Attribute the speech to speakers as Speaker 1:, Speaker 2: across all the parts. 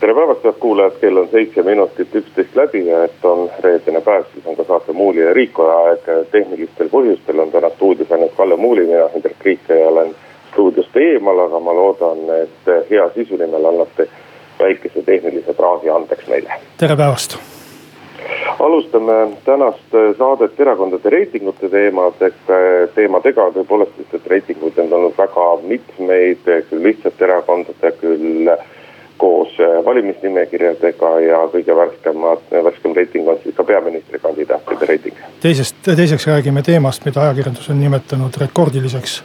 Speaker 1: tere päevast, head kuulajad, kell on seitse minutit üksteist läbi ja et on reedene päev, siis on ka saate Muuli ja Riikoja aeg. tehnilistel põhjustel on täna stuudios ainult Kalle Muuli, mina Hendrik Riik ja olen stuudiost eemal, aga ma loodan, et hea sisu nimel annate väikese tehnilise praagi andeks meile.
Speaker 2: tere päevast
Speaker 1: alustame tänast saadet erakondade reitingute teemadega, teemadega tõepoolest, et reitinguid on olnud väga mitmeid, küll lihtsate erakondade, küll koos äh, valimisnimekirjadega ja kõige värskemad, värskem reiting on siis ka peaministrikandidaatide reiting.
Speaker 2: teisest, teiseks räägime teemast, mida ajakirjandus on nimetanud rekordiliseks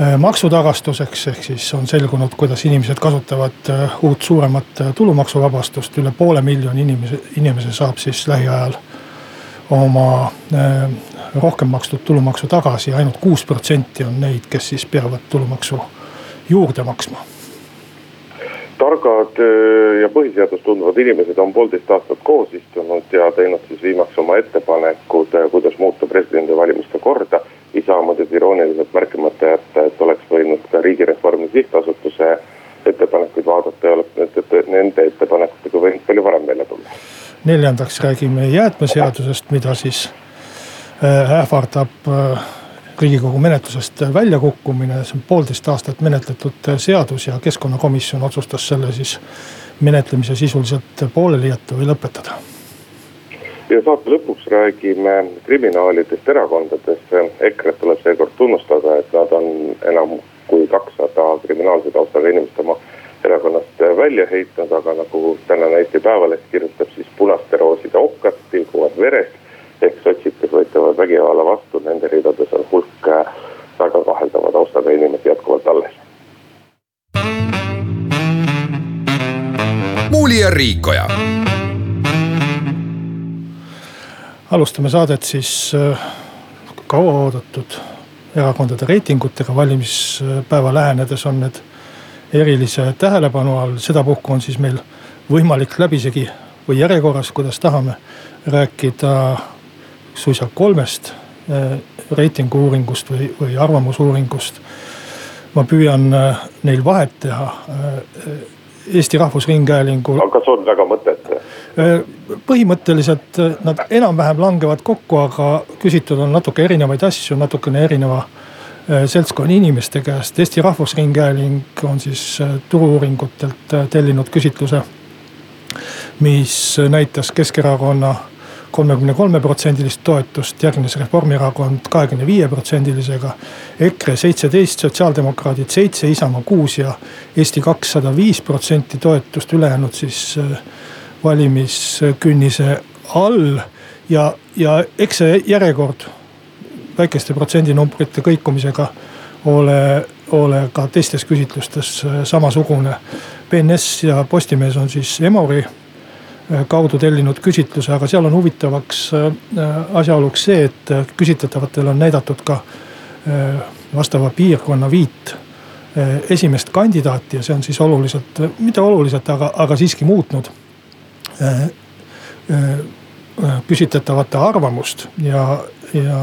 Speaker 2: äh, maksutagastuseks, ehk siis on selgunud, kuidas inimesed kasutavad äh, uut suuremat tulumaksuvabastust, üle poole miljoni inimese, inimese saab siis lähiajal oma rohkem makstud tulumaksu tagasi, ainult kuus protsenti on neid, kes siis peavad tulumaksu juurde maksma
Speaker 1: targad ja põhiseadust tundvad inimesed on poolteist aastat koos istunud ja teinud siis viimaks oma ettepanekud, kuidas muuta presidendivalimiste korda. ei saa muidugi irooniliselt märkimata jätta, et oleks võinud ka riigireformi sihtasutuse ettepanekuid vaadata ja oleks nende ettepanekutega võinud palju varem välja tulla.
Speaker 2: neljandaks räägime jäätmeseadusest, mida siis ähvardab riigikogu menetlusest väljakukkumine, see on poolteist aastat menetletud seadus ja keskkonnakomisjon otsustas selle siis menetlemise sisuliselt pooleli jätta või lõpetada.
Speaker 1: ja saate lõpuks räägime kriminaalidest erakondadest, EKRE-t tuleb seekord tunnustada, et nad on enam kui kakssada kriminaalse taustaga inimest oma erakonnast välja heitnud, aga nagu tänane Eesti Päevaleht kirjutab, siis punaste rooside okkad tilguvad verest ehk sotsid, kes võitlevad vägivalla vastu, nende ridades on hulk äh, väga kaheldava taustaga inimesi jätkuvalt alles.
Speaker 3: muuli ja Riikoja.
Speaker 2: alustame saadet siis äh, kauaoodatud erakondade reitingutega, valimispäeva lähenedes on need erilise tähelepanu all, sedapuhku on siis meil võimalik läbisegi või järjekorras, kuidas tahame, rääkida suisa kolmest äh, reitingu uuringust või, või arvamusuuringust. ma püüan äh, neil vahet teha. Äh, Eesti Rahvusringhäälingul.
Speaker 1: aga kas on väga mõttetu?
Speaker 2: põhimõtteliselt nad enam-vähem langevad kokku, aga küsitud on natuke erinevaid asju, natukene erineva seltskonna inimeste käest. Eesti Rahvusringhääling on siis turu-uuringutelt tellinud küsitluse, mis näitas Keskerakonna kolmekümne kolme protsendilist toetust, järgnes Reformierakond kahekümne viie protsendilisega. EKRE seitseteist, sotsiaaldemokraadid seitse, Isamaa kuus ja Eesti kakssada viis protsenti toetust, ülejäänud siis äh, valimiskünnise all. ja, ja eks see järjekord väikeste protsendinumbrite kõikumisega ole, ole ka teistes küsitlustes äh, samasugune. BNS ja Postimees on siis Emori kaudu tellinud küsitluse, aga seal on huvitavaks äh, asjaoluks see, et äh, küsitletavatel on näidatud ka vastava piirkonna viit esimest kandidaati ja see on siis oluliselt, mitte oluliselt, aga, aga siiski muutnud küsitletavate arvamust ja, ja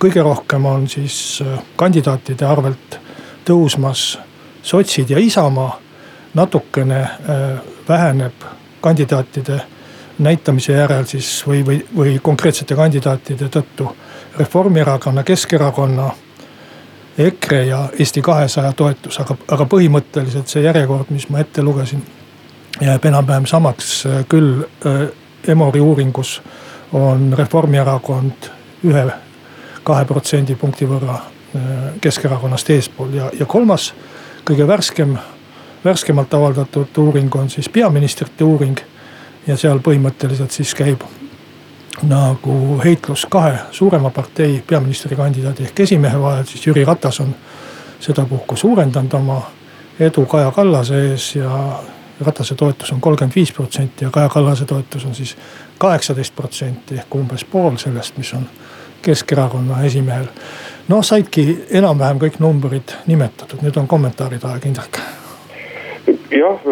Speaker 2: kõige rohkem on siis kandidaatide arvelt tõusmas sotsid ja Isamaa. natukene väheneb kandidaatide näitamise järel siis või, või, või konkreetsete kandidaatide tõttu Reformierakonna, Keskerakonna, EKRE ja Eesti kahesaja toetus, aga, aga põhimõtteliselt see järjekord, mis ma ette lugesin, jääb enam-vähem samaks, küll äh, Emori uuringus on Reformierakond ühe, kahe protsendipunkti võrra äh, Keskerakonnast eespool. Ja, ja kolmas, kõige värskem värskemalt avaldatud uuring on siis peaministrite uuring. ja seal põhimõtteliselt siis käib nagu heitlus kahe suurema partei peaministrikandidaadi ehk esimehe vahel, siis Jüri Ratas on sedapuhku suurendanud oma edu Kaja Kallase ees ja Ratase toetus on kolmkümmend viis protsenti ja Kaja Kallase toetus on siis kaheksateist protsenti ehk umbes pool sellest, mis on Keskerakonna esimehel noh, saidki enam-vähem kõik numbrid nimetatud, nüüd on kommentaaride aeg, Indrek.
Speaker 1: Jah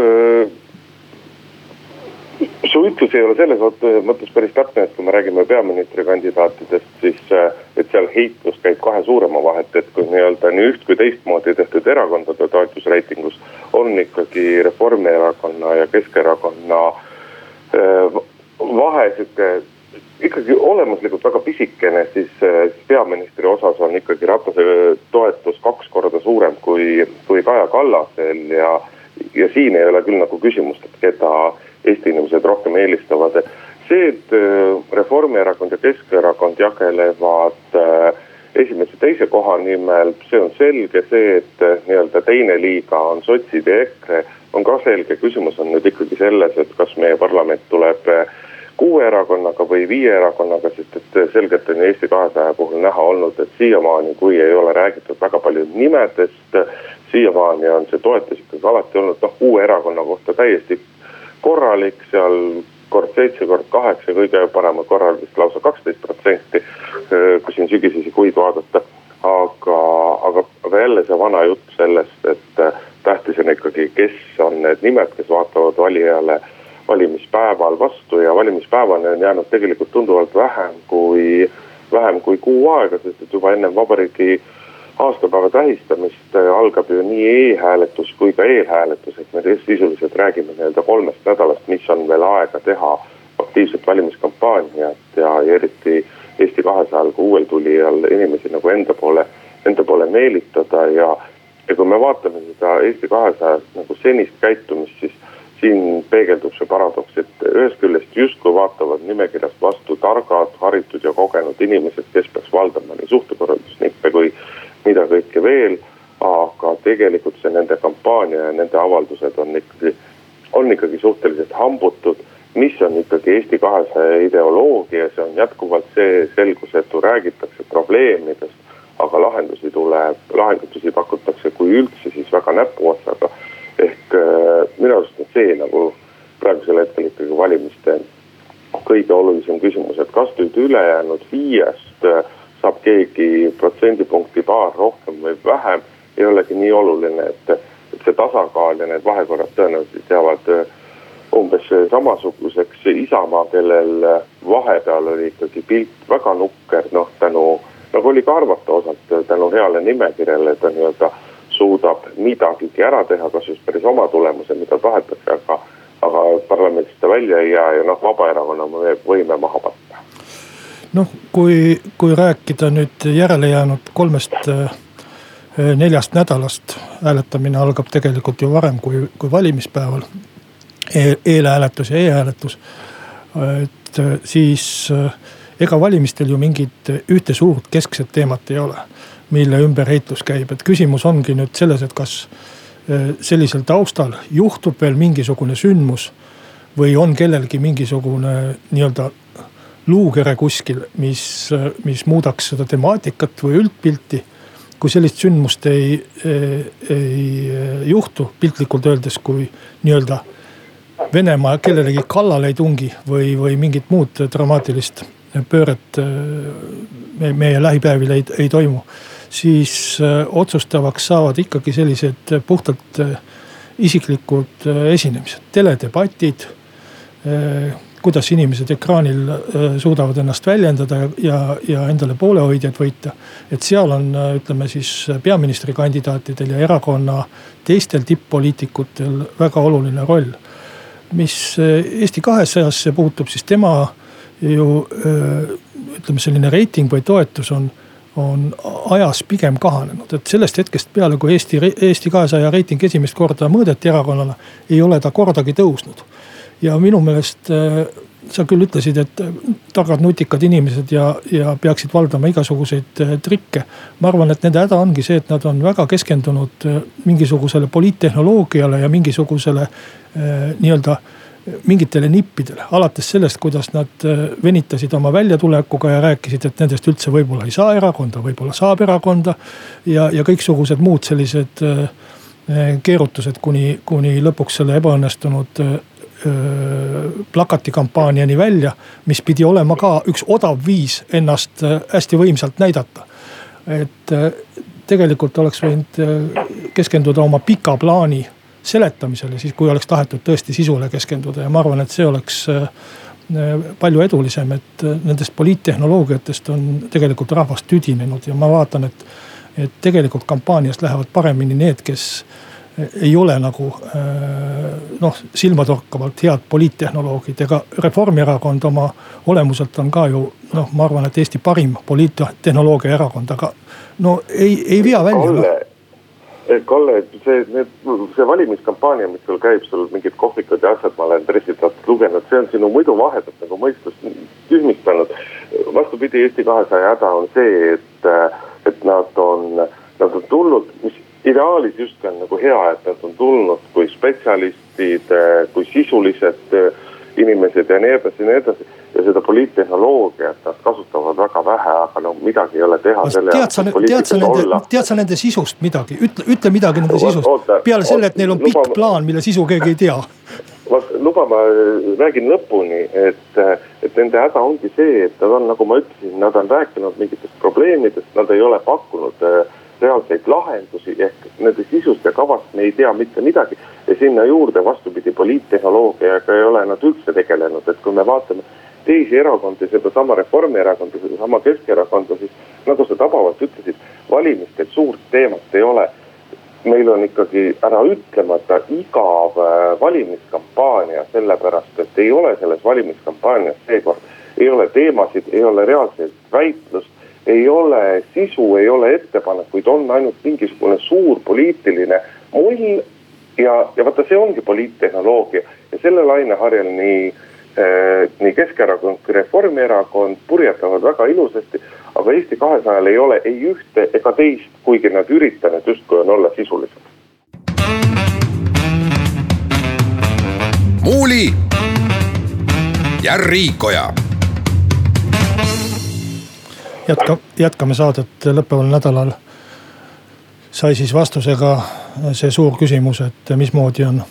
Speaker 1: su ütlus ei ole selles mõttes päris täpne, et kui me räägime peaministrikandidaatidest, siis et seal heitlus käib kahe suurema vahet, et kui nii-öelda nii üht kui teistmoodi tehtud erakondade toetusreitingus on ikkagi Reformierakonna ja Keskerakonna vahe sihuke ikkagi olemuslikult väga pisikene, siis peaministri osas on ikkagi Ratase toetus kaks korda suurem kui, kui Kaja Kallasel ja, ja siin ei ole küll nagu küsimust, et keda Eesti inimesed rohkem eelistavad. see, et äh, Reformierakond ja Keskerakond jagelevad äh, esimese, teise koha nimel, see on selge, see, et äh, nii-öelda teine liiga on sotsid ja EKRE, on ka selge, küsimus on nüüd ikkagi selles, et kas meie parlament tuleb kuue erakonnaga või viie erakonnaga, sest et selgelt on Eesti kahesaja puhul näha olnud, et siiamaani, kui ei ole räägitud väga palju nimedest, siiamaani on see toetus ikkagi alati olnud noh, uue erakonna kohta täiesti korralik, seal kord seitse, kord kaheksa, kõige paremal korral vist lausa kaksteist protsenti, kui siin sügisesi kuid vaadata. aga, aga, aga jälle see vana jutt sellest, et tähtis on ikkagi, kes on need nimed, kes vaatavad valijale valimispäeval vastu ja valimispäevani on jäänud tegelikult tunduvalt vähem kui, vähem kui kuu aega, sest et juba enne vabariigi aastapäeva tähistamist äh, algab ju nii e-hääletus kui ka eelhääletus, et me sisuliselt räägime nii-öelda kolmest nädalast, mis on veel aega teha aktiivset valimiskampaaniat ja, ja eriti Eesti kahesajal kui uuel tulijal inimesi nagu enda poole, enda poole meelitada ja. ja kui me vaatame seda Eesti kahesaja nagu senist käitumist, siis siin peegeldub see paradoks, et ühest küljest justkui vaatavad nimekirjast vastu targad, haritud ja kogenud inimesed, kes peaks valdama nii suhtekorraldusnippe kui mida kõike veel. aga tegelikult see nende kampaania ja nende avaldused on ikkagi, on ikkagi suhteliselt hambutud. mis on ikkagi Eesti kahesaja ideoloogia, see on jätkuvalt see selgusetu, räägitakse probleemidest. aga lahendusi tuleb, lahendusi pakutakse, kui üldse, siis väga näpuotsaga. ehk äh, minu arust on see nagu praegusel hetkel ikkagi valimiste kõige olulisem küsimus, et kas nüüd ülejäänud viiest äh, saab keegi protsendipunkti paar rohkem või vähem, ei olegi nii oluline, et, et see tasakaal ja need vahekorrad tõenäoliselt jäävad äh, umbes samasuguseks. Isamaa, kellel vahepeal oli ikkagi pilt väga nukker, noh tänu, nagu oli ka arvata osalt tänu heale nimekirjale, ta nii-öelda suudab midagigi ära teha, kas just päris oma tulemuse, mida tahetakse, aga, aga parlamendist ta välja ei jää ja noh, Vabaerakonna võime maha panna
Speaker 2: noh, kui, kui rääkida nüüd järele jäänud kolmest äh, neljast nädalast, hääletamine algab tegelikult ju varem kui, kui valimispäeval e. eelhääletus ja e-hääletus, et äh, siis ega valimistel ju mingit ühte suurt keskset teemat ei ole, mille ümber heitlus käib, et küsimus ongi nüüd selles, et kas sellisel taustal juhtub veel mingisugune sündmus või on kellelgi mingisugune nii-öelda luukere kuskil, mis, mis muudaks seda temaatikat või üldpilti. kui sellist sündmust ei, ei juhtu, piltlikult öeldes, kui nii-öelda Venemaa kellelegi kallale ei tungi või, või mingit muud dramaatilist pööret meie lähipäevil ei, ei toimu. siis otsustavaks saavad ikkagi sellised puhtalt isiklikud esinemised, teledebatid kuidas inimesed ekraanil äh, suudavad ennast väljendada ja, ja endale poolehoidjaid võita. et seal on, äh, ütleme siis peaministrikandidaatidel ja erakonna teistel tipp-poliitikutel väga oluline roll. mis äh, Eesti kahesajasse puutub, siis tema ju ütleme, selline reiting või toetus on on ajas pigem kahanenud, et sellest hetkest peale, kui Eesti, Eesti kahesaja reiting esimest korda mõõdeti erakonnale, ei ole ta kordagi tõusnud ja minu meelest äh, sa küll ütlesid, et targad nutikad inimesed ja, ja peaksid valdama igasuguseid äh, trikke. ma arvan, et nende häda ongi see, et nad on väga keskendunud äh, mingisugusele poliittehnoloogiale ja mingisugusele nii-öelda mingitele nippidele, alates sellest, kuidas nad venitasid oma väljatulekuga ja rääkisid, et nendest üldse võib-olla ei saa erakonda, võib-olla saab erakonda. ja, ja kõiksugused muud sellised keerutused, kuni, kuni lõpuks selle ebaõnnestunud plakatikampaaniani välja, mis pidi olema ka üks odav viis ennast hästi võimsalt näidata. et tegelikult oleks võinud keskenduda oma pika plaani seletamisele, siis kui oleks tahetud tõesti sisule keskenduda ja ma arvan, et see oleks palju edulisem, et nendest poliittehnoloogiatest on tegelikult rahvas tüdinenud ja ma vaatan, et. et tegelikult kampaaniast lähevad paremini need, kes ei ole nagu noh, silmatorkavalt head poliittehnoloogid, ega Reformierakond oma olemuselt on ka ju noh, ma arvan, et Eesti parim poliittehnoloogia erakond, aga no ei, ei vea välja.
Speaker 1: Kalle, eh, Kalle, see, need, see valimiskampaania, mis sul käib, sul mingid kohvikud ja asjad, ma olen pressiteadet lugenud, see on sinu muidu vahedat nagu mõistust tühmistanud. vastupidi, Eesti kahesaja häda on see, et, et nad on, nad on tulnud, mis ideaalis justkui on nagu hea, et nad on tulnud kui spetsialistid, kui sisulised inimesed ja nii edasi ja nii edasi. ja seda poliittehnoloogiat nad kasutavad väga vähe, aga no midagi ei ole teha.
Speaker 2: tead sa, tead sa nende, tead sa nende sisust midagi, ütle, ütle midagi nende sisust. peale selle, et neil on pikk luba, plaan, mille sisu keegi ei tea.
Speaker 1: vot luba, ma räägin lõpuni, et, et nende häda ongi see, et nad on, nagu ma ütlesin, nad on rääkinud mingitest probleemidest, nad ei ole pakkunud äh, reaalseid lahendusi ehk nende sisust ja kavast me ei tea mitte midagi. ja sinna juurde vastupidi, poliittehnoloogiaga ei ole nad üldse tegelenud, et kui me vaatame teisi erakondi, sedasama Reformierakonda, sedasama Keskerakonda, siis nagu sa tabavalt ütlesid, valimistel suurt teemat ei ole. meil on ikkagi ära ütlemata igav äh, valimiskampaania, sellepärast et ei ole selles valimiskampaanias seekord, ei ole teemasid, ei ole reaalset väitlust ei ole sisu, ei ole ettepanekuid, on ainult mingisugune suur poliitiline mull. ja, ja vaata, see ongi poliittehnoloogia ja selle laineharjal nii äh,, nii Keskerakond kui Reformierakond purjetavad väga ilusasti. aga Eesti kahesajal ei ole ei ühte ega teist, kuigi nad üritavad justkui on olla sisulised.
Speaker 3: muuli ja Riikoja
Speaker 2: jätka, jätkame saadet lõppeval nädalal. sai siis vastusega see suur küsimus, et mismoodi on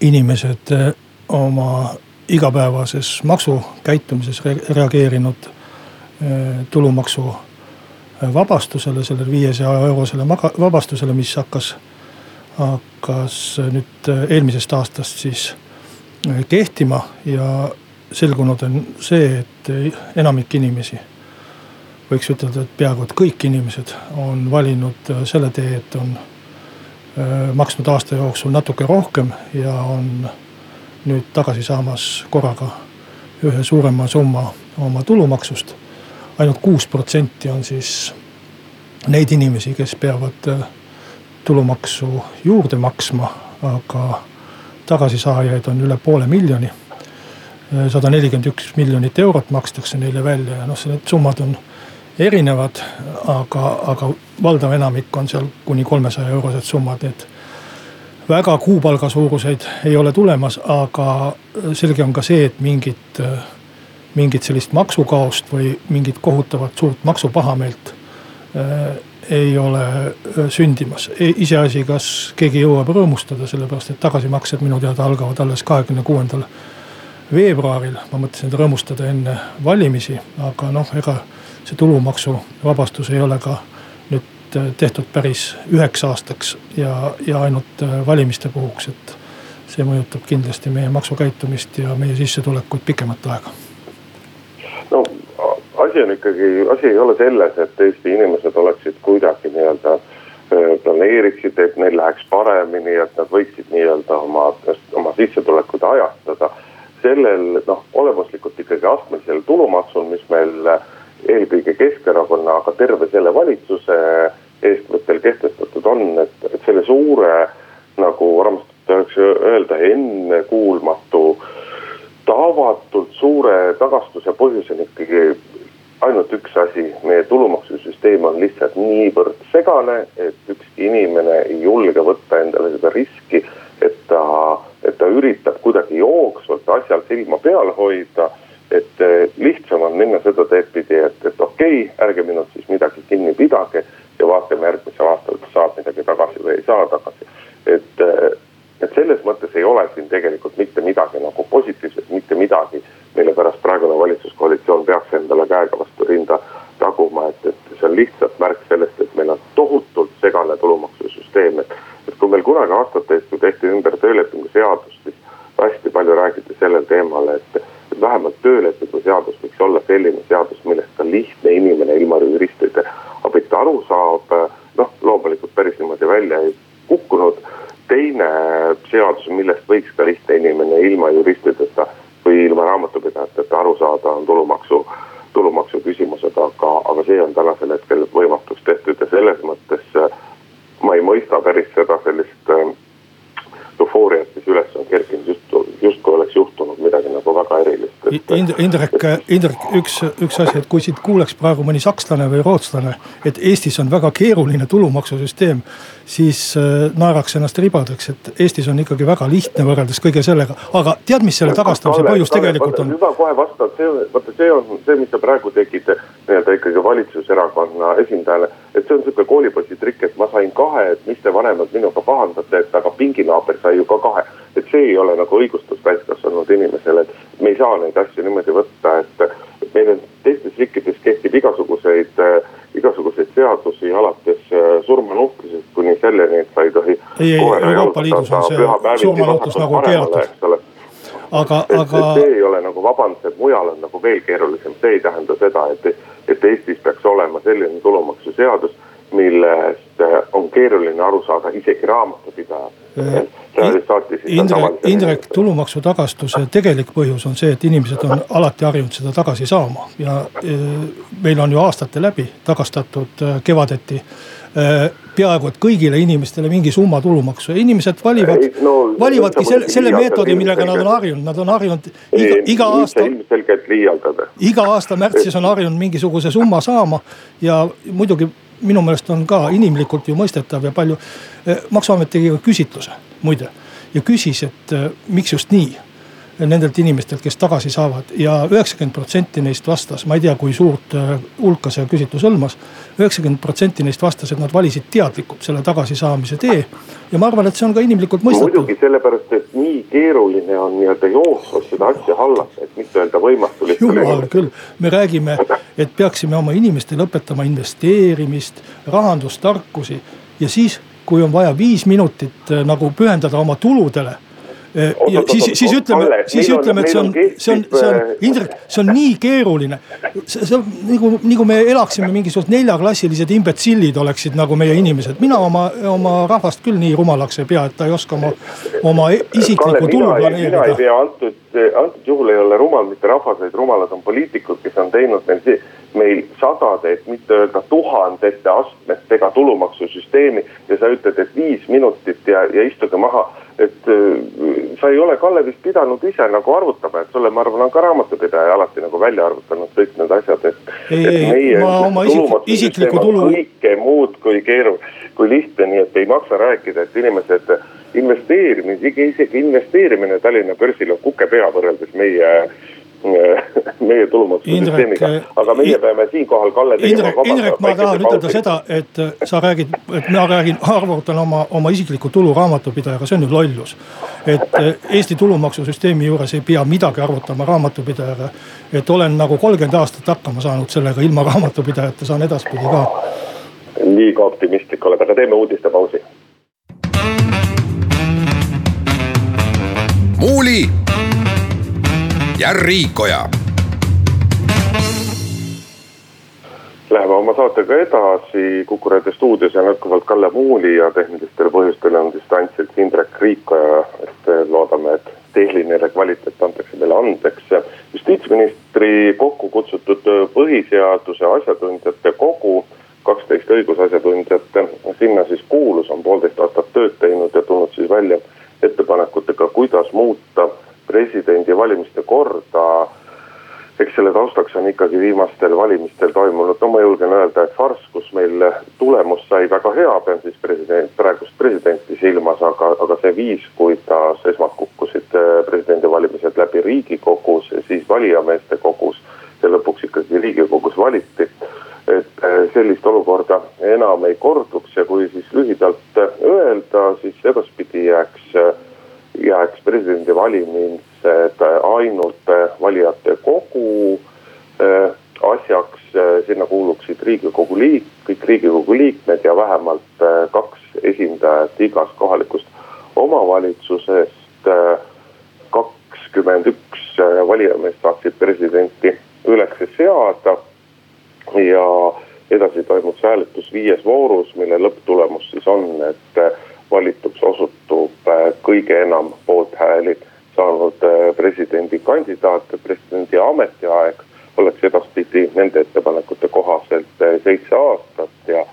Speaker 2: inimesed oma igapäevases maksukäitumises reageerinud eh, tulumaksu vabastusele, sellele viiesaja eurosele vabastusele, mis hakkas, hakkas nüüd eelmisest aastast siis eh, kehtima ja selgunud on see, et enamik inimesi võiks ütelda, et peaaegu et kõik inimesed on valinud äh, selle tee, et on äh, maksnud aasta jooksul natuke rohkem ja on nüüd tagasi saamas korraga ühe suurema summa oma tulumaksust. ainult kuus protsenti on siis neid inimesi, kes peavad äh, tulumaksu juurde maksma, aga tagasisaajaid on üle poole miljoni. sada nelikümmend üks miljonit eurot makstakse neile välja ja noh, need summad on erinevad, aga, aga valdav enamik on seal kuni kolmesaja eurosed summad, nii et väga kuupalga suuruseid ei ole tulemas, aga selge on ka see, et mingit, mingit sellist maksukaost või mingit kohutavat suurt maksupahameelt äh, ei ole äh, sündimas. E, iseasi, kas keegi jõuab rõõmustada, sellepärast et tagasimaksed minu teada algavad alles kahekümne kuuendal veebruaril. ma mõtlesin, et rõõmustada enne valimisi, aga noh, ega see tulumaksuvabastus ei ole ka nüüd äh, tehtud päris üheks aastaks ja, ja ainult äh, valimiste puhuks, et. see mõjutab kindlasti meie maksukäitumist ja meie sissetulekuid pikemat aega.
Speaker 1: no asi on ikkagi, asi ei ole selles, et Eesti inimesed oleksid kuidagi nii-öelda äh, planeeriksid, et neil läheks paremini, et nad võiksid nii-öelda oma, oma sissetulekuid ajastada. sellel noh, olemuslikult ikkagi astmelisel tulumaksul, mis meil äh, eelkõige Keskerakonna, aga terve selle valitsuse eestvõttel kehtestatud on, et, et selle suure nagu armastatakse öelda ennekuulmatu, tavatult suure tagastuse põhjus on ikkagi ainult üks asi, meie tulumaksusüsteem on lihtsalt niivõrd segane, et ükski inimene ei julge võtta endale seda riski, et ta, et ta üritab kuidagi jooksvalt asjal silma peal hoida et eh, lihtsam on minna seda teed pidi, et, et okei okay,, ärge minult siis midagi kinni pidage ja vaatame järgmisel aastal, kas saab midagi tagasi või ei saa tagasi. et, eh, et selles mõttes ei ole siin tegelikult mitte midagi nagu positiivset, mitte midagi, mille pärast praegune valitsuskoalitsioon peaks endale käega vastu rinda taguma, et, et see on lihtsalt märk sellest, et meil on tohutult segane tulumaksusüsteem, et. et kui meil kunagi aastate eest, kui tehti ümber töölepingu seadust, siis hästi palju räägiti sellel teemal, et. et vähemalt töölepingu seadus võiks olla selline seadus, millest ka lihtne inimene ilma juristide abita aru saab. noh, loomulikult päris niimoodi välja ei kukkunud. teine seadus, millest võiks ka lihtne inimene ilma juristideta või ilma raamatupidajateta aru saada, on tulumaksu tulumaksu küsimused, aga, aga see on tänasel hetkel võimatuks tehtud ja selles mõttes äh, ma ei mõista päris seda sellist äh, eufooriat, mis üles on kerkinud just, justkui oleks juhtunud midagi nagu väga erilist
Speaker 2: et.... Indrek, Indrek, üks, üks asi, et kui siit kuuleks praegu mõni sakslane või rootslane, et Eestis on väga keeruline tulumaksusüsteem siis äh, naeraks ennast ribadeks, et Eestis on ikkagi väga lihtne võrreldes kõige sellega. aga tead, mis selle tagastamise põhjus tegelikult on?
Speaker 1: juba kohe vastan, see, vaata see on see, mis sa praegu tegid nii-öelda ikkagi valitsuserakonna esindajale. et see on sihuke koolipoisi trikk, et ma sain kahe, et mis te vanemad minuga pahandate, et aga pinginaaber sai ju ka kahe. et see ei ole nagu õigustus täiskasvanud inimesele, et me ei saa neid asju niimoodi võtta, et meil on teistes riikides kehtib igasuguseid äh, igasuguseid seadusi alates äh, surmanuhtlusest kuni selleni, et sa ei tohi.
Speaker 2: ei, ei Euroopa Liidus on see surmanuhtlus nagu keelatud.
Speaker 1: aga, aga. see ei ole nagu vabandus, et mujal on nagu veel keerulisem, see ei tähenda seda, et, et Eestis peaks olema selline tulumaksuseadus, millest äh, on keeruline aru saada isegi raamatupidajal
Speaker 2: Indrek, Indrek, tulumaksu tagastuse tegelik põhjus on see, et inimesed on alati harjunud seda tagasi saama ja e, meil on ju aastate läbi tagastatud e, kevadeti peaaegu et kõigile inimestele mingi summa tulumaksu ja inimesed valivad, no, valivadki selle, selle meetodi, millega nad on harjunud, nad on harjunud iga, iga aasta.
Speaker 1: ilmselgelt liialdada.
Speaker 2: iga aasta märtsis on harjunud mingisuguse summa saama ja muidugi minu meelest on ka inimlikult ju mõistetav ja palju. maksuamet tegi ka küsitluse muide ja küsis, et äh, miks just nii nendelt inimestelt, kes tagasi saavad ja üheksakümmend protsenti neist vastas, ma ei tea, kui suurt äh, hulka see küsitlus hõlmas. üheksakümmend protsenti neist vastas, et nad valisid teadlikult selle tagasisaamise tee. ja ma arvan, et see on ka inimlikult mõistetav.
Speaker 1: muidugi sellepärast, et nii keeruline on nii-öelda jooksvalt seda asja hallata, et mitte öelda võimatu.
Speaker 2: jumal küll, me räägime, et peaksime oma inimestele õpetama investeerimist, rahandustarkusi ja siis kui on vaja viis minutit äh, nagu pühendada oma tuludele ja siis, siis ütleme, siis ütleme, et see on, see on, see on, Indrek, see on nii keeruline. see, on nagu, nagu me elaksime mingisugused neljaklassilised imbetsillid oleksid nagu meie inimesed. mina oma, oma rahvast küll nii rumalaks ei pea, et ta ei oska oma, oma isiklikku tulu planeerida.
Speaker 1: mina ei pea antud, antud juhul ei ole rumal mitte rahvas, vaid rumalad on poliitikud, kes on teinud meil see meil sadade, et mitte öelda tuhandete astmetega tulumaksusüsteemi. ja sa ütled, et viis minutit ja, ja istuge maha. Et äh, sa ei ole Kallevist pidanud ise nagu arvutama, et sulle, ma arvan, on ka raamatupidaja alati nagu välja arvutanud kõik need asjad, et.
Speaker 2: ei, ei, ma oma isik, isiklikku tulu.
Speaker 1: kõike muud kui keeru-, kui lihtne, nii et ei maksa rääkida, et inimesed investeerimine, isegi investeerimine Tallinna börsil on kukepea võrreldes meie meie tulumaksusüsteemiga, aga meie peame siinkohal Kalle.
Speaker 2: Indrek, Indrek, ma tahan ütelda seda, et äh, sa räägid, et mina räägin, arvutan oma, oma isiklikku tulu raamatupidajaga, see on ju lollus. et äh, Eesti tulumaksusüsteemi juures ei pea midagi arvutama raamatupidajaga. et olen nagu kolmkümmend aastat hakkama saanud sellega ilma raamatupidajata, saan edaspidi ka.
Speaker 1: liiga optimistlik oled, aga teeme uudistepausi.
Speaker 3: muuli ja Riikoja.
Speaker 1: Läheme oma saatega edasi, Kuku raadio stuudios on jätkuvalt Kalle Muuli ja tehnilistel põhjustel on distantsilt Indrek Riikoja, et loodame, et tehniline kvaliteet antakse meile andeks. justiitsministri kokku kutsutud põhiseaduse asjatundjate kogu, kaksteist õigusasjatundjat, sinna siis kuulus, on poolteist aastat tööd teinud ja tulnud siis välja ettepanekutega, kuidas muuta presidendivalimiste korda. eks selle taustaks on ikkagi viimastel valimistel toimunud, no ma julgen öelda, et farss, kus meil tulemus sai väga hea, pean siis president, praegust presidenti silmas, aga, aga see viis, kuidas esmalt kukkusid äh, presidendivalimised läbi riigikogus, siis valijameeste kogus ja lõpuks ikkagi riigikogus valiti et äh, sellist olukorda enam ei korduks. Ja kui siis lühidalt öelda, siis edaspidi jääks jääks presidendivalimised ainult valijate kogu äh, asjaks, sinna kuuluksid riigi riigikogu liik-, kõik riigikogu liikmed ja vähemalt kaks esindajat igast kohalikust omavalitsusest. kakskümmend üks valijameest saaksid presidenti üles seada ja edasi toimub see hääletus viies voorus, mille lõpptulemus siis on, et valituks osutub kõige enam poolthääli saanud äh, presidendikandidaat, presidendi ametiaeg oleks edaspidi nende ettepanekute kohaselt äh, seitse aastat ja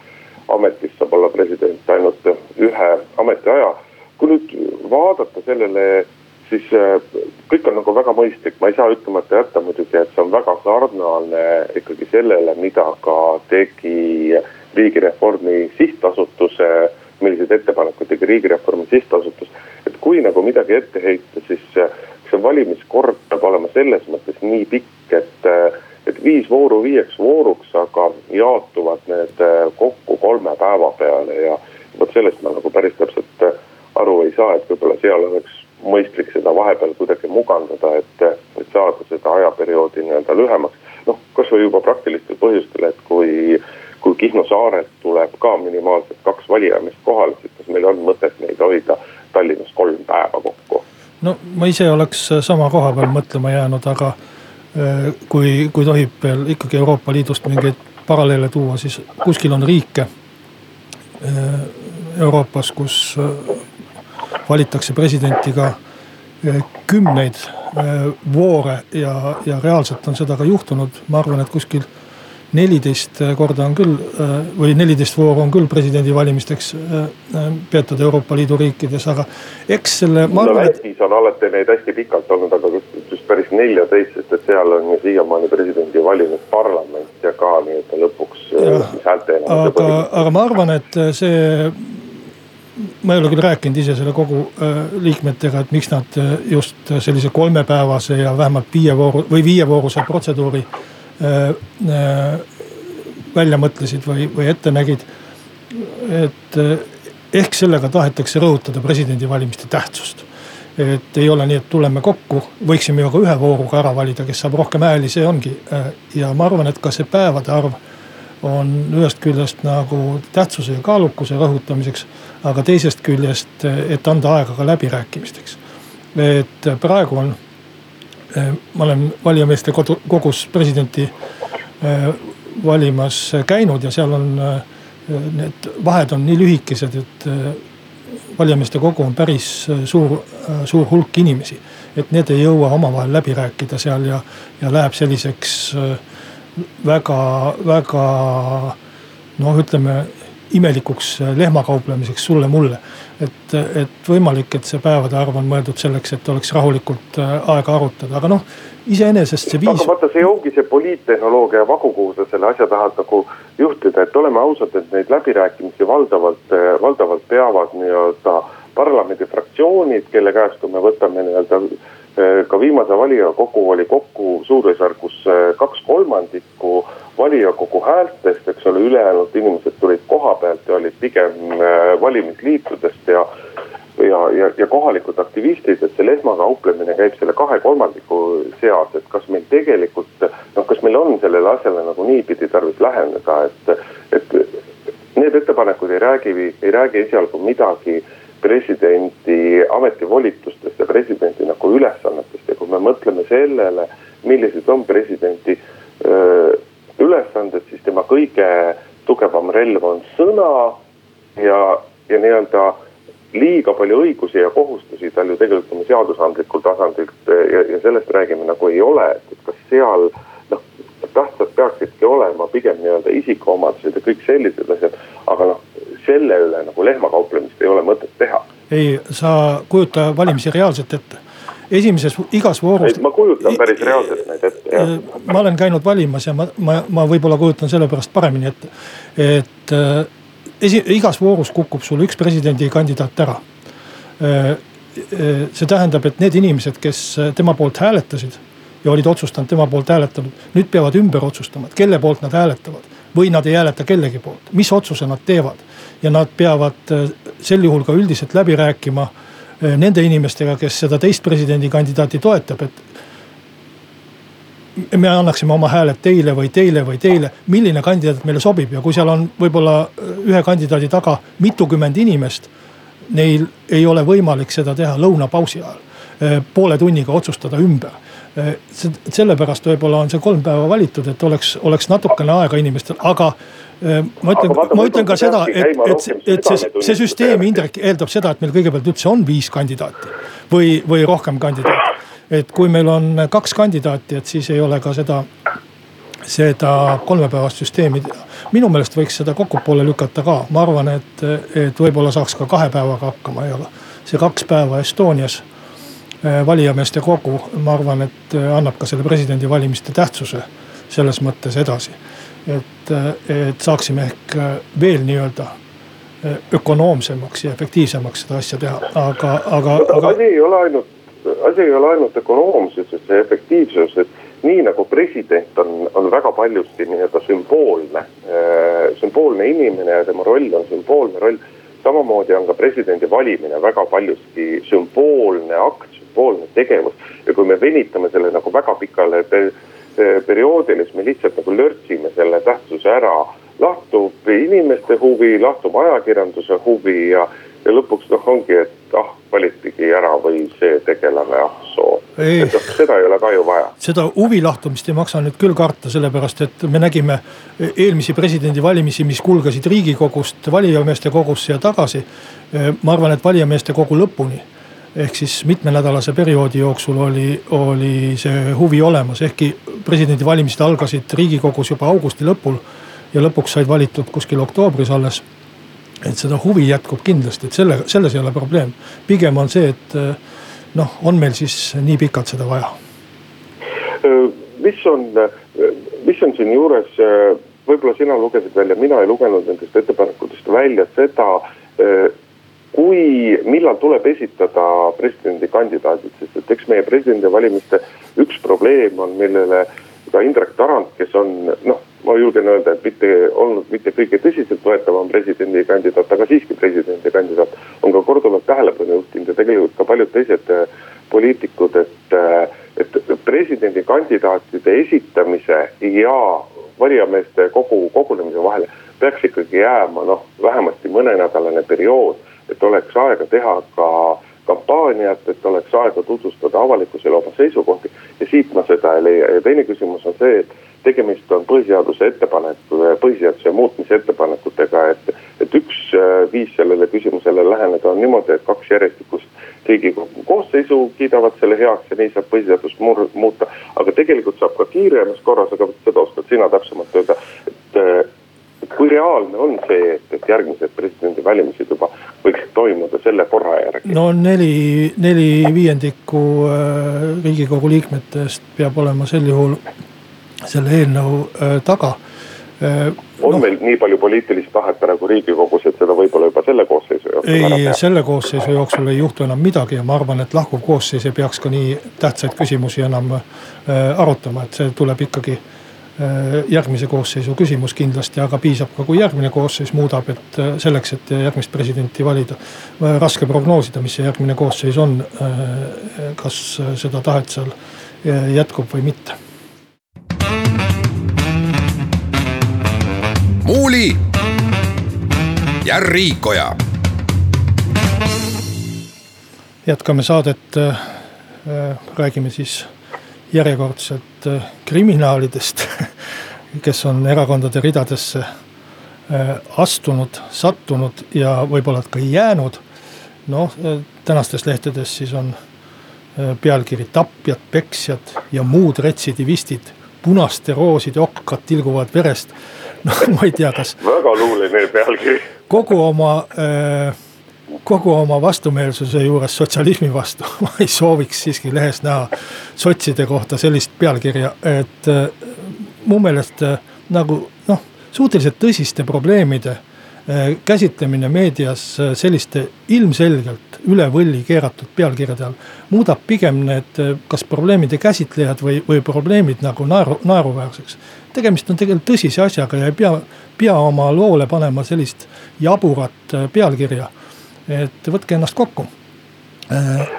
Speaker 1: ametis saab olla president ainult ühe ametiaja. kui nüüd vaadata sellele, siis äh, kõik on nagu väga mõistlik, ma ei saa ütlemata jätta muidugi, et see on väga sarnane ikkagi sellele, mida ka tegi riigireformi sihtasutuse, milliseid ettepanekuid tegi riigireformi sihtasutus kui nagu midagi ette heita, siis see valimiskord peab olema selles mõttes nii pikk, et, et viis vooru viieks vooruks, aga jaotuvad need kokku kolme päeva peale ja vot sellest ma nagu päris täpselt aru ei saa, et võib-olla seal oleks mõistlik seda vahepeal kuidagi mugandada, et, et saada seda ajaperioodi nii-öelda lühemaks. noh, kasvõi juba praktilistel põhjustel, et kui, kui Kihnu saarelt tuleb ka minimaalselt kaks valijameest kohale, siis kas meil on mõtet neid hoida Tallinnas kolm päeva kokku.
Speaker 2: no ma ise oleks sama koha peal mõtlema jäänud, aga äh, kui, kui tohib veel ikkagi Euroopa Liidust mingeid paralleele tuua, siis kuskil on riike äh, Euroopas, kus äh, valitakse presidenti ka kümneid voore ja, ja reaalselt on seda ka juhtunud, ma arvan, et kuskil neliteist korda on küll või neliteist vooru on küll presidendivalimisteks äh, peetud Euroopa Liidu riikides, aga eks selle.
Speaker 1: no Lätis on alati neid hästi pikalt olnud, aga just, just päris neljateist, sest et seal on ju siiamaani presidendi valinud parlament ja ka nii-öelda lõpuks
Speaker 2: äh, aga, aga ma arvan, et see ma ei ole küll rääkinud ise selle kogu äh, liikmetega, et miks nad just sellise kolmepäevase ja vähemalt viie vooru või viievooruse protseduuri äh, Äh, äh, välja mõtlesid või, või ette nägid. et äh, ehk sellega tahetakse rõhutada presidendivalimiste tähtsust. et ei ole nii, et tuleme kokku, võiksime ju ka ühe vooruga ära valida, kes saab rohkem hääli, see ongi. ja ma arvan, et ka see päevade arv on ühest küljest nagu tähtsuse ja kaalukuse rõhutamiseks, aga teisest küljest, et anda aega ka läbirääkimisteks. et praegu on Äh, ma olen valijameeste kogus presidenti äh, valimas käinud ja seal on äh, need vahed on nii lühikesed, et valijameeste kogu on päris suur, suur hulk inimesi. et need ei jõua omavahel läbi rääkida seal ja, ja läheb selliseks väga, väga noh, ütleme imelikuks lehmakauplemiseks sulle-mulle et, et võimalik, et see päevade arv on mõeldud selleks, et oleks rahulikult äh, aega arutada, aga noh, iseenesest see viis.
Speaker 1: aga vaata, see ongi see poliittehnoloogia vagu, kuhu sa selle asja tahad nagu juhtida, et oleme ausad, et neid läbirääkimisi valdavalt, äh, valdavalt peavad nii-öelda parlamendifraktsioonid, kelle käest, kui me võtame nii-öelda äh, ka viimase valijakogu oli kokku suurusjärgus kaks kolmandikku valijakogu häältest, eks ole, ülejäänud inimesed tulid koha pealt ja olid pigem äh, valimisliitudest ja. ja, ja, ja kohalikud aktivistid, et see lehmakauplemine käib selle kahe kolmandiku seas, et kas meil tegelikult. noh, kas meil on sellele asjale nagu niipidi tarvis läheneda, et, et need ettepanekud ei räägi, ei räägi esialgu midagi presidendi ametivolitustest ja presidendi nagu ülesannetest. Ja kui me mõtleme sellele, millised on presidendi öö, ülesanded, siis tema kõige tugevam relv on sõna ja, ja nii-öelda liiga palju õigusi ja kohustusi tal ju tegelikult oma seadusandlikul tasandilt ja, ja sellest räägime nagu ei ole, et kas seal noh, tähtsad peaksidki olema pigem nii-öelda isikuomadused ja kõik sellised asjad, aga noh, selle üle nagu lehmakauplemist ei ole mõtet teha.
Speaker 2: ei, sa kujuta valimisi reaalselt ette esimeses, igas voorus.
Speaker 1: ma kujutan päris reaalselt neid ette, jah.
Speaker 2: ma olen käinud valimas ja ma, ma, ma võib-olla kujutan sellepärast paremini ette. et äh, esi-, igas voorus kukub sul üks presidendikandidaat ära. Äh, äh, see tähendab, et need inimesed, kes tema poolt hääletasid ja olid otsustanud tema poolt hääletanud, nüüd peavad ümber otsustama, et kelle poolt nad hääletavad. või nad ei hääleta kellegi poolt, mis otsuse nad teevad. Ja nad peavad sel juhul ka üldiselt läbi rääkima Äh, nende inimestega, kes seda teist presidendikandidaati toetab, et. me annaksime oma hääled teile või teile või teile, milline kandidaat meile sobib ja kui seal on võib-olla ühe kandidaadi taga mitukümmend inimest. Neil ei ole võimalik seda teha lõunapausi ajal, poole tunniga otsustada ümber sellepärast võib-olla on see kolm päeva valitud, et oleks, oleks natukene aega inimestel, aga ma ütlen, ma ütlen ka seda, et, et, et see, see süsteem, Indrek, eeldab seda, et meil kõigepealt üldse on viis kandidaati või, või rohkem kandidaate. et kui meil on kaks kandidaati, et siis ei ole ka seda, seda kolmepäevast süsteemi. minu meelest võiks seda kokkupoole lükata ka, ma arvan, et, et võib-olla saaks ka kahe päevaga hakkama ja see kaks päeva Estonias valijameeste kogu, ma arvan, et eh, annab ka selle presidendivalimiste tähtsuse selles mõttes edasi et, et saaksime ehk veel nii-öelda ökonoomsemaks ja efektiivsemaks seda asja teha, aga, aga, aga.
Speaker 1: asi ei ole ainult, asi ei ole ainult ökonoomsuses ja efektiivsuses, nii nagu president on, on väga paljusti nii-öelda sümboolne, sümboolne inimene ja tema roll on sümboolne roll. samamoodi on ka presidendi valimine väga paljuski sümboolne akt, sümboolne tegevus ja kui me venitame selle nagu väga pikale perioodil, siis me lihtsalt nagu lörtsime selle tähtsuse ära. lahtub inimeste huvi, lahtub ajakirjanduse huvi ja, ja lõpuks noh, ongi, et ah, valitigi ära või see tegelane, ah soo. et noh, seda ei ole ka ju vaja.
Speaker 2: seda huvi lahtumist ei maksa nüüd küll karta, sellepärast et me nägime eelmisi presidendivalimisi, mis kulgesid riigikogust valijameeste kogusse ja tagasi. ma arvan, et valijameeste kogu lõpuni ehk siis mitmenädalase perioodi jooksul oli, oli see huvi olemas, ehkki presidendivalimised algasid riigikogus juba augusti lõpul. ja lõpuks said valitud kuskil oktoobris alles. et seda huvi jätkub kindlasti, et selle, selles ei ole probleem. pigem on see, et noh, on meil siis nii pikalt seda vaja.
Speaker 1: mis on, mis on siinjuures, võib-olla sina lugesid välja, mina ei lugenud nendest ettepanekutest välja seda kui, millal tuleb esitada presidendikandidaadid, sest et eks meie presidendivalimiste üks probleem on, millele ka Indrek Tarand, kes on noh, ma julgen öelda, et mitte olnud mitte kõige tõsiseltvõetavam presidendikandidaat, aga siiski presidendikandidaat. on ka korduvalt tähelepanu juhtinud ja tegelikult ka paljud teised äh, poliitikud, et, äh, et presidendikandidaatide esitamise ja valijameeste kogu kogunemise vahele peaks ikkagi jääma noh, vähemasti mõnenädalane periood et oleks aega teha ka kampaaniat, et oleks aega tutvustada avalikkusele oma seisukohti ja siit ma seda ei leia ja teine küsimus on see, et tegemist on põhiseaduse ettepaneku, põhiseaduse muutmise ettepanekutega, et, et üks äh, viis sellele küsimusele läheneda on niimoodi, et kaks järjestikust riigikogu koosseisu kiidavad selle heaks ja nii saab põhiseadust muuta. aga tegelikult saab ka kiiremas korras, aga seda oskad sina täpsemalt öelda, et äh, kui reaalne on see, et, et järgmised presidendivalimised juba võiksid toimuda selle korra järgi?
Speaker 2: no neli, neli viiendikku äh, riigikogu liikmetest peab olema sel juhul selle eelnõu äh, taga.
Speaker 1: Äh, on no, meil nii palju poliitilist tahet praegu riigikogus, et seda võib-olla juba selle koosseisu jooksul
Speaker 2: ei, selle koosseisu jooksul ei juhtu enam midagi ja ma arvan, et lahkuv koosseis ei peaks ka nii tähtsaid küsimusi enam arutama, et see tuleb ikkagi järgmise koosseisu küsimus kindlasti, aga piisab ka, kui järgmine koosseis muudab, et äh, selleks, et järgmist presidenti valida. Äh, raske prognoosida, mis see järgmine koosseis on, kas seda tahet seal jätkub või mitte.
Speaker 3: muuli ja Riikoja.
Speaker 2: jätkame saadet, räägime siis järjekordselt äh, kriminaalidest, kes on erakondade ridadesse äh, astunud, sattunud ja võib-olla ka jäänud. noh, äh, tänastes lehtedes siis on pealkiri tapjad, peksjad ja muud retsidivistid. punaste rooside okkad tilguvad verest. noh, ma ei tea, kas.
Speaker 1: väga luuline pealkiri.
Speaker 2: kogu oma äh, kogu oma vastumeelsuse juures sotsialismi vastu ma ei sooviks siiski lehes näha sotside kohta sellist pealkirja, et äh, mu meelest äh, nagu noh, suhteliselt tõsiste probleemide äh, käsitlemine meedias selliste ilmselgelt üle võlli keeratud pealkirjade all. muudab pigem need, kas probleemide käsitlejad või, või probleemid nagu naeru, naeruväärseks. tegemist on tegelikult tõsise asjaga ja ei pea, pea oma loole panema sellist jaburat pealkirja et võtke ennast kokku.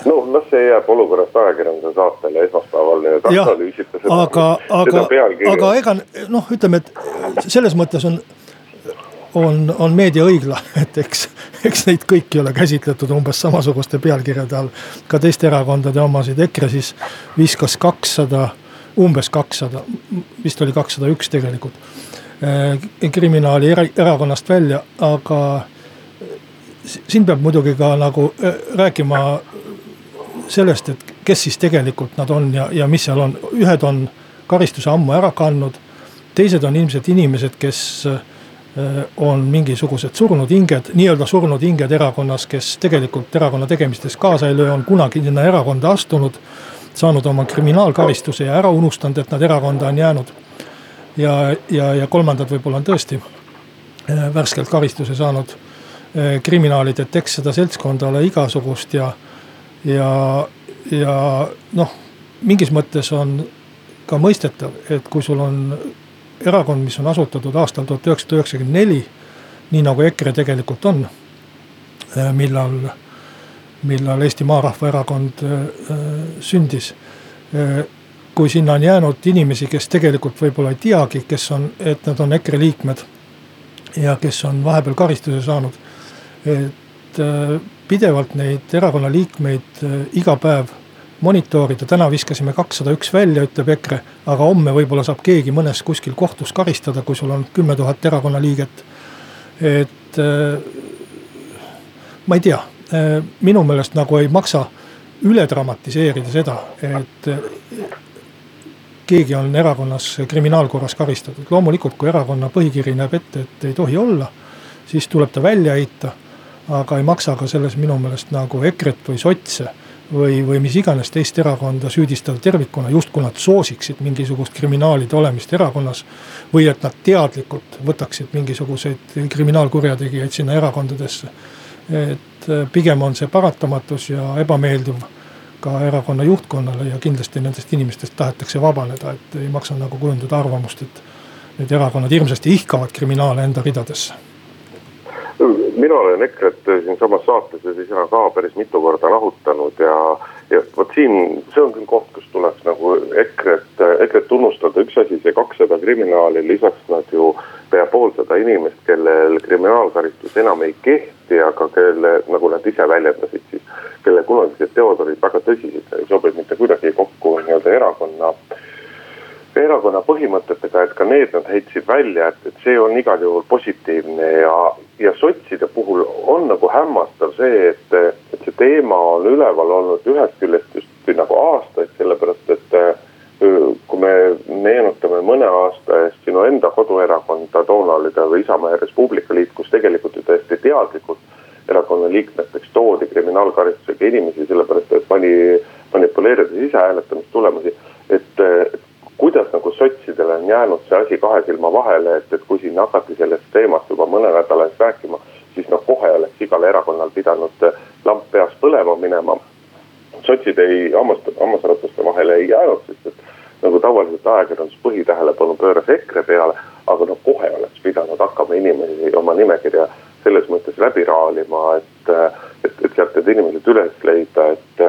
Speaker 1: no las see jääb olukorrast ajakirjanduse saatele esmaspäeval ja analüüsite
Speaker 2: seda. aga, aga, aga ega noh, ütleme, et selles mõttes on on, on meedia õiglane, et eks, eks neid kõiki ole käsitletud umbes samasuguste pealkirjade all. ka teiste erakondade omasid, EKRE siis viskas kakssada, umbes kakssada, vist oli kakssada üks tegelikult. Eh, kriminaali erakonnast välja, aga siin peab muidugi ka nagu eh, rääkima sellest, et kes siis tegelikult nad on ja, ja mis seal on, ühed on karistuse ammu ära kandnud. teised on ilmselt inimesed, kes äh, Äh, on mingisugused surnud hinged, nii-öelda surnud hinged erakonnas, kes tegelikult erakonna tegemistes kaasa ei löö, on kunagi sinna erakonda astunud. saanud oma kriminaalkaristuse ja ära unustanud, et nad erakonda on jäänud. ja, ja, ja kolmandad võib-olla on tõesti äh, värskelt karistuse saanud äh, kriminaalid, et eks seda seltskonda ole igasugust ja, ja, ja noh, mingis mõttes on ka mõistetav, et kui sul on erakond, mis on asutatud aastal tuhat üheksasada üheksakümmend neli. nii nagu EKRE tegelikult on, äh, millal, millal Eesti Maarahva Erakond äh, sündis. Kui sinna on jäänud inimesi, kes tegelikult võib-olla ei teagi, kes on, et nad on EKRE liikmed. ja kes on vahepeal karistuse saanud. Et pidevalt neid erakonna liikmeid iga päev monitoorida, täna viskasime kakssada üks välja, ütleb EKRE. aga homme võib-olla saab keegi mõnes kuskil kohtus karistada, kui sul on kümme tuhat erakonna liiget. et äh, ma ei tea, äh, minu meelest nagu ei maksa üle dramatiseerida seda, et äh, keegi on erakonnas kriminaalkorras karistatud, loomulikult kui erakonna põhikiri näeb ette, et ei tohi olla, siis tuleb ta välja heita. Aga ei maksa ka selles minu meelest nagu EKRE-t või sotse või, või mis iganes teist erakonda süüdistada tervikuna, justkui nad soosiksid mingisugust kriminaalide olemist erakonnas. või et nad teadlikult võtaksid mingisuguseid kriminaalkurjategijaid sinna erakondadesse. et äh, pigem on see paratamatus ja ebameeldiv ka erakonna juhtkonnale ja kindlasti nendest inimestest tahetakse vabaneda, et ei maksa nagu kujundada arvamust, et. Need erakonnad hirmsasti ihkavad kriminaale enda ridadesse
Speaker 1: mina olen EKRE-t siinsamas saates ja siis sina ka päris mitu korda lahutanud ja, ja vot siin, see on küll koht, kus tuleks nagu EKRE-t, EKRE-t tunnustada, üks asi, see kakssada kriminaali, lisaks nad ju pea poolsada inimest, kellel kriminaalkaristus enam ei kehti, aga kelle, nagu nad ise väljendasid siis, kelle kunagised teod olid väga tõsised, ei sobi mitte kuidagi kokku nii-öelda erakonna erakonna põhimõtetega, et ka need nad heitsid välja, et, et see on igal juhul positiivne ja, ja sotside puhul on nagu hämmastav see, et, et see teema on üleval olnud ühest küljest just nagu aastaid, sellepärast et kui me meenutame mõne aasta eest sinu enda koduerakonda, toona oli ta Isamaa ja Res Publica Liit, kus tegelikult ju täiesti teadlikult erakonna liikmeteks toodi kriminaalkaristusega inimesi, sellepärast et pani, manipuleerides ise hääletamistulemusi. et, et kuidas nagu sotsidele on jäänud see asi kahe silma vahele, et, et kui siin hakati sellest teemast juba mõne nädala eest rääkima, siis noh, kohe oleks igal erakonnal pidanud lamp peas põlema minema. sotsid ei, hammas, hammasrataste vahele ei jäänud, sest et nagu tavaliselt ajakirjandus põhitähelepanu pööras EKRE peale, aga noh, kohe oleks pidanud hakkama inimesi oma nimekirja selles mõttes läbi raalima, et, et, et sealt need inimesed üles leida, et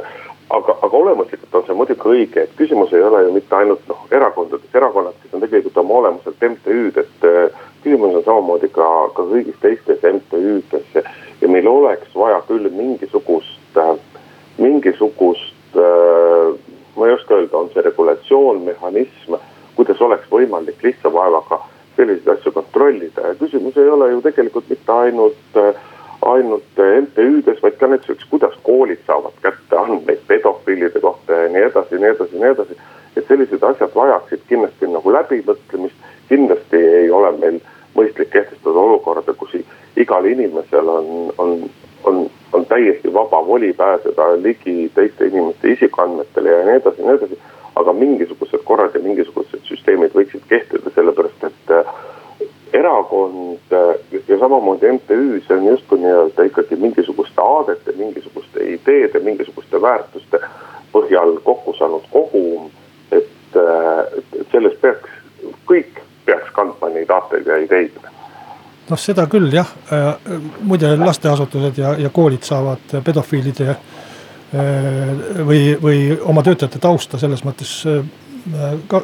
Speaker 1: aga, aga olemuslikult on see muidugi õige, et küsimus ei ole ju mitte ainult noh, erakondades, erakonnad, kes on tegelikult oma olemuselt MTÜ-d, et äh, küsimus on samamoodi ka, ka kõigis teistes MTÜ-des ja, meil oleks vaja küll mingisugust mingisugust ma ei oska öelda, on see regulatsioon, mehhanism, kuidas oleks võimalik lihtsa vaevaga selliseid asju kontrollida ja küsimus ei ole ju tegelikult mitte ainult äh, ainult MTÜ-des, vaid ka näiteks, kuidas koolid saavad kätte andmeid pedofiilide kohta ja nii edasi, nii edasi, nii edasi. et sellised asjad vajaksid kindlasti nagu läbimõtlemist, kindlasti ei ole meil mõistlik kehtestada olukorda, kus igal inimesel on, on, vaba voli pääseda ligi teiste inimeste isikuandmetele ja nii edasi, nii edasi. aga mingisugused korrad ja mingisugused süsteemid võiksid kehtida, sellepärast et erakond ja samamoodi MTÜ, see on justkui nii-öelda ikkagi mingisuguste aadete, mingisuguste ideede, mingisuguste väärtuste põhjal kokku saanud kogum. et, et, et sellest peaks, kõik peaks kandma neid aateid ja ideid
Speaker 2: noh, seda küll jah, muide lasteasutused ja, ja koolid saavad pedofiilide või, või oma töötajate tausta selles mõttes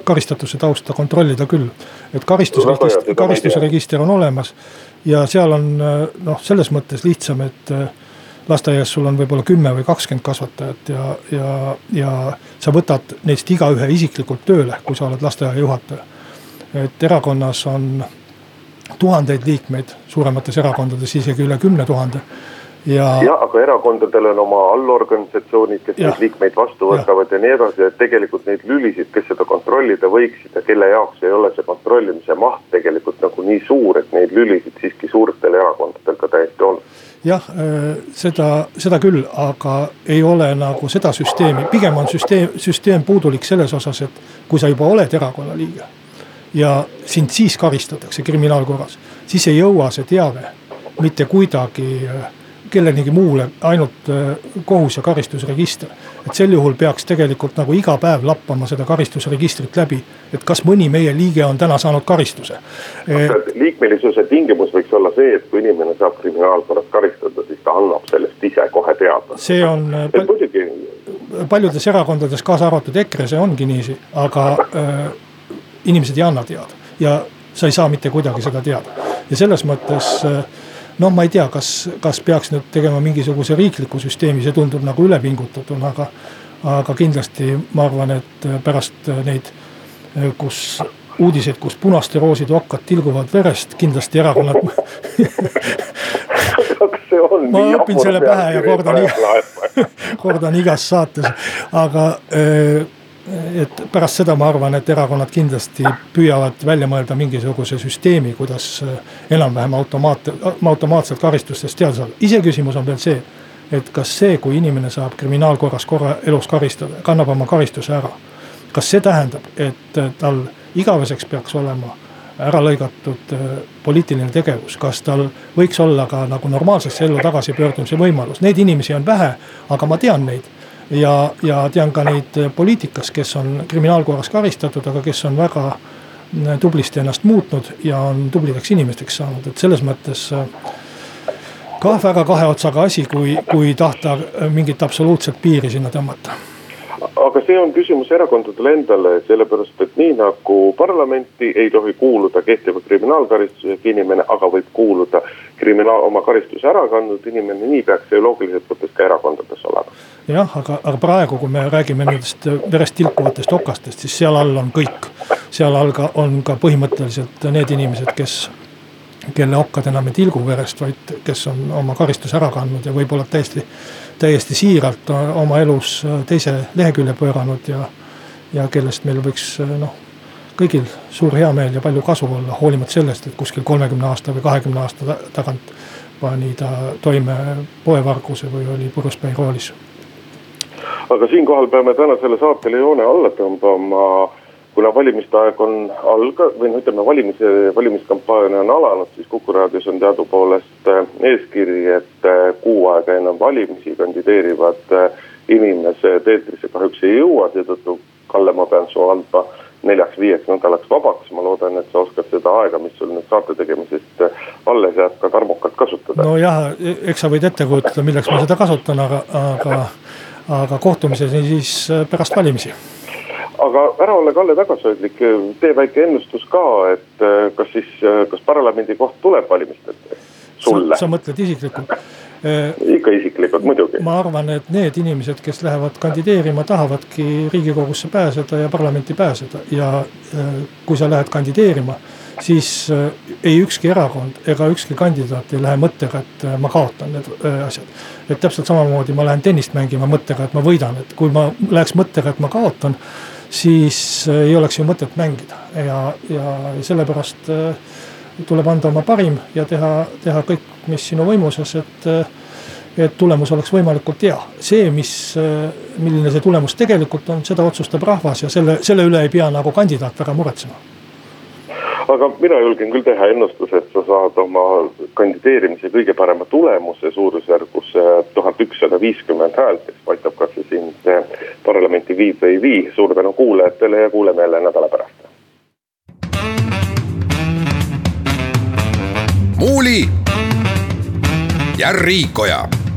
Speaker 2: karistatuse tausta kontrollida küll. et karistusregister, karistusregister on olemas ja seal on noh, selles mõttes lihtsam, et lasteaias sul on võib-olla kümme või kakskümmend kasvatajat ja, ja, ja sa võtad neist igaühe isiklikult tööle, kui sa oled lasteaia juhataja. et erakonnas on tuhandeid liikmeid, suuremates erakondades isegi üle kümne tuhande
Speaker 1: ja. jah, aga erakondadel on oma allorganisatsioonid, kes ja. neid liikmeid vastu võtavad ja. ja nii edasi, et tegelikult neid lülisid, kes seda kontrollida võiksid ja kelle jaoks ei ole see kontrollimise maht tegelikult nagu nii suur, et neid lülisid siiski suurtel erakondadel ka täiesti on
Speaker 2: jah, äh, seda, seda küll, aga ei ole nagu seda süsteemi, pigem on süsteem, süsteem puudulik selles osas, et kui sa juba oled erakonna liige. Ja sind siis karistatakse kriminaalkorras, siis ei jõua see teave mitte kuidagi äh, kellelegi muule, ainult äh, kohus ja karistusregister. et sel juhul peaks tegelikult nagu iga päev lappama seda karistusregistrit läbi, et kas mõni meie liige on täna saanud karistuse.
Speaker 1: liikmelisuse tingimus võiks olla see, et kui inimene saab kriminaalkorras karistada, siis ta annab sellest ise kohe teada.
Speaker 2: see on pal muidugi... paljudes erakondades, kaasa arvatud EKRE, see ongi niiviisi, aga äh, inimesed ei anna teada ja sa ei saa mitte kuidagi seda teada ja selles mõttes äh, noh, ma ei tea, kas, kas peaks nüüd tegema mingisuguse riikliku süsteemi, see tundub nagu ülepingutatuna, aga. aga kindlasti ma arvan, et pärast neid, kus uudiseid, kus punaste rooside okkad tilguvad verest, kindlasti erakonnad ma õpin selle pähe ja kordan, kordan igas saates, aga öö, et pärast seda ma arvan, et erakonnad kindlasti püüavad välja mõelda mingisuguse süsteemi, kuidas äh, enam-vähem automaat, automaatselt karistustest teada saada. iseküsimus on veel see, et kas see, kui inimene saab kriminaalkorras korra elus karistada, kannab oma karistuse ära. kas see tähendab, et äh, tal igaveseks peaks olema ära lõigatud äh, poliitiline tegevus, kas tal võiks olla ka nagu normaalsesse ellu tagasipöördumise võimalus, neid inimesi on vähe, aga ma tean neid ja, ja tean ka neid poliitikas, kes on kriminaalkorras karistatud, aga kes on väga äh, tublisti ennast muutnud ja on tublideks inimesteks saanud, et selles mõttes äh, kah väga kahe otsaga asi, kui, kui tahta mingit absoluutset piiri sinna tõmmata
Speaker 1: aga see on küsimus erakondadele endale, sellepärast et nii nagu parlamenti ei tohi kuuluda kehtiva kriminaalkaristusega inimene, aga võib kuuluda kriminaal, oma karistuse ära kandnud inimene, nii peaks see loogiliselt võttes ka erakondades olema.
Speaker 2: Jah, aga, aga praegu, kui me räägime nendest verest tilkuvatest okastest, siis seal all on kõik. seal all ka on ka põhimõtteliselt need inimesed, kes kelle okkad enam ei tilgu verest, vaid kes on oma karistuse ära kandnud ja võib-olla täiesti täiesti siiralt oma elus äh, teise lehekülje pööranud ja, ja kellest meil võiks äh, noh, kõigil suur heameel ja palju kasu olla, hoolimata sellest, et kuskil kolmekümne aasta või kahekümne aasta tagant pani ta toime poevarguse või oli puruspäi roolis.
Speaker 1: Aga siinkohal peame tänasele saatele joone alla tõmbama kuna valimiste aeg on alga- või noh, ütleme valimise, valimiskampaania on alanud, siis Kuku raadios on teadupoolest äh, eeskiri, et äh, kuu aega enne valimisi kandideerivad äh, inimesed eetrisse kahjuks ei jõua, seetõttu Kalle, ma pean su andma neljaks-viieks nädalaks vabaks, ma loodan, et sa oskad seda aega, mis sul nüüd saate tegemisest alles jääb, ka tarmukalt kasutada.
Speaker 2: nojah, eks sa võid ette kujutada, milleks ma seda kasutan, aga, aga, aga kohtumiseni siis pärast valimisi
Speaker 1: aga ära ole, Kalle, tagasihoidlik, tee väike ennustus ka, et äh, kas siis, äh, kas parlamendi koht tuleb valimistel sulle?
Speaker 2: sa mõtled isiklikult?
Speaker 1: Äh, ikka isiklikult, muidugi.
Speaker 2: ma arvan, et need inimesed, kes lähevad kandideerima, tahavadki riigikogusse pääseda ja parlamenti pääseda ja kui sa lähed kandideerima siis ei ükski erakond ega ükski kandidaat ei lähe mõttega, et ma kaotan need asjad. et täpselt samamoodi ma lähen tennist mängima mõttega, et ma võidan, et kui ma läheks mõttega, et ma kaotan siis äh, ei oleks ju mõtet mängida ja, ja sellepärast äh, tuleb anda oma parim ja teha, teha kõik, mis sinu võimuses, et, äh, et tulemus oleks võimalikult hea. see, mis, milline see tulemus tegelikult on, seda otsustab rahvas ja selle, selle üle ei pea nagu kandidaat väga muretsema
Speaker 1: aga mina julgen küll teha ennustuse, et sa saad oma kandideerimise kõige parema tulemuse suurusjärgus tuhat ükssada viiskümmend häält, eks paistab, kas see sind parlamenti viib või ei vii. suur tänu kuulajatele ja kuuleme jälle nädala pärast.
Speaker 3: muuli ja Riikoja